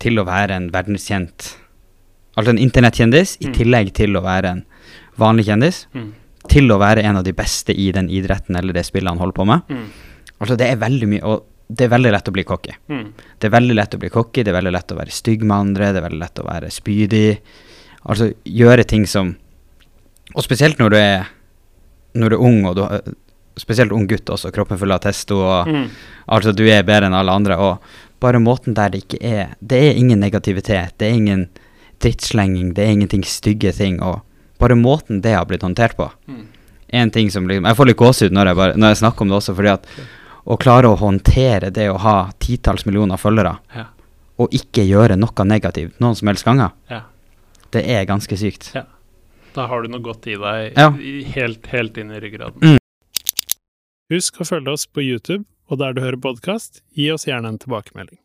E: til å være en verdenskjent Altså en internettkjendis, i
A: Mm.
E: tillegg til å være en vanlig kjendis,
A: Mm.
E: til å være en av de beste i den idretten eller det spillet han holder på med.
A: Mm.
E: Altså, det er veldig mye Og det er veldig lett å bli cocky.
A: Mm.
E: Det er veldig lett å bli cocky, det er veldig lett å være stygg med andre, det er veldig lett å være spydig. Altså gjøre ting som Og spesielt når du er Når du er ung, og du har Spesielt ung gutt også, kroppen full av testo, og
A: Mm.
E: altså du er bedre enn alle andre. Og bare måten der det ikke er Det er ingen negativitet, det er ingen drittslenging, det er ingenting stygge ting. Og bare måten det har blitt håndtert på.
A: Mm.
E: En ting som liksom Jeg får litt gåsehud når, jeg bare- når jeg snakker om det også, fordi at å klare å håndtere det å ha titalls millioner følgere,
A: Ja.
E: og ikke gjøre noe negativt noen som helst ganger,
A: Ja.
E: det er ganske sykt.
A: Ja. Da har du noe godt i deg
E: Ja.
A: helt, helt inn i ryggraden.
E: Mm.
A: Husk å følge oss på YouTube, og der du hører podkast, gi oss gjerne en tilbakemelding.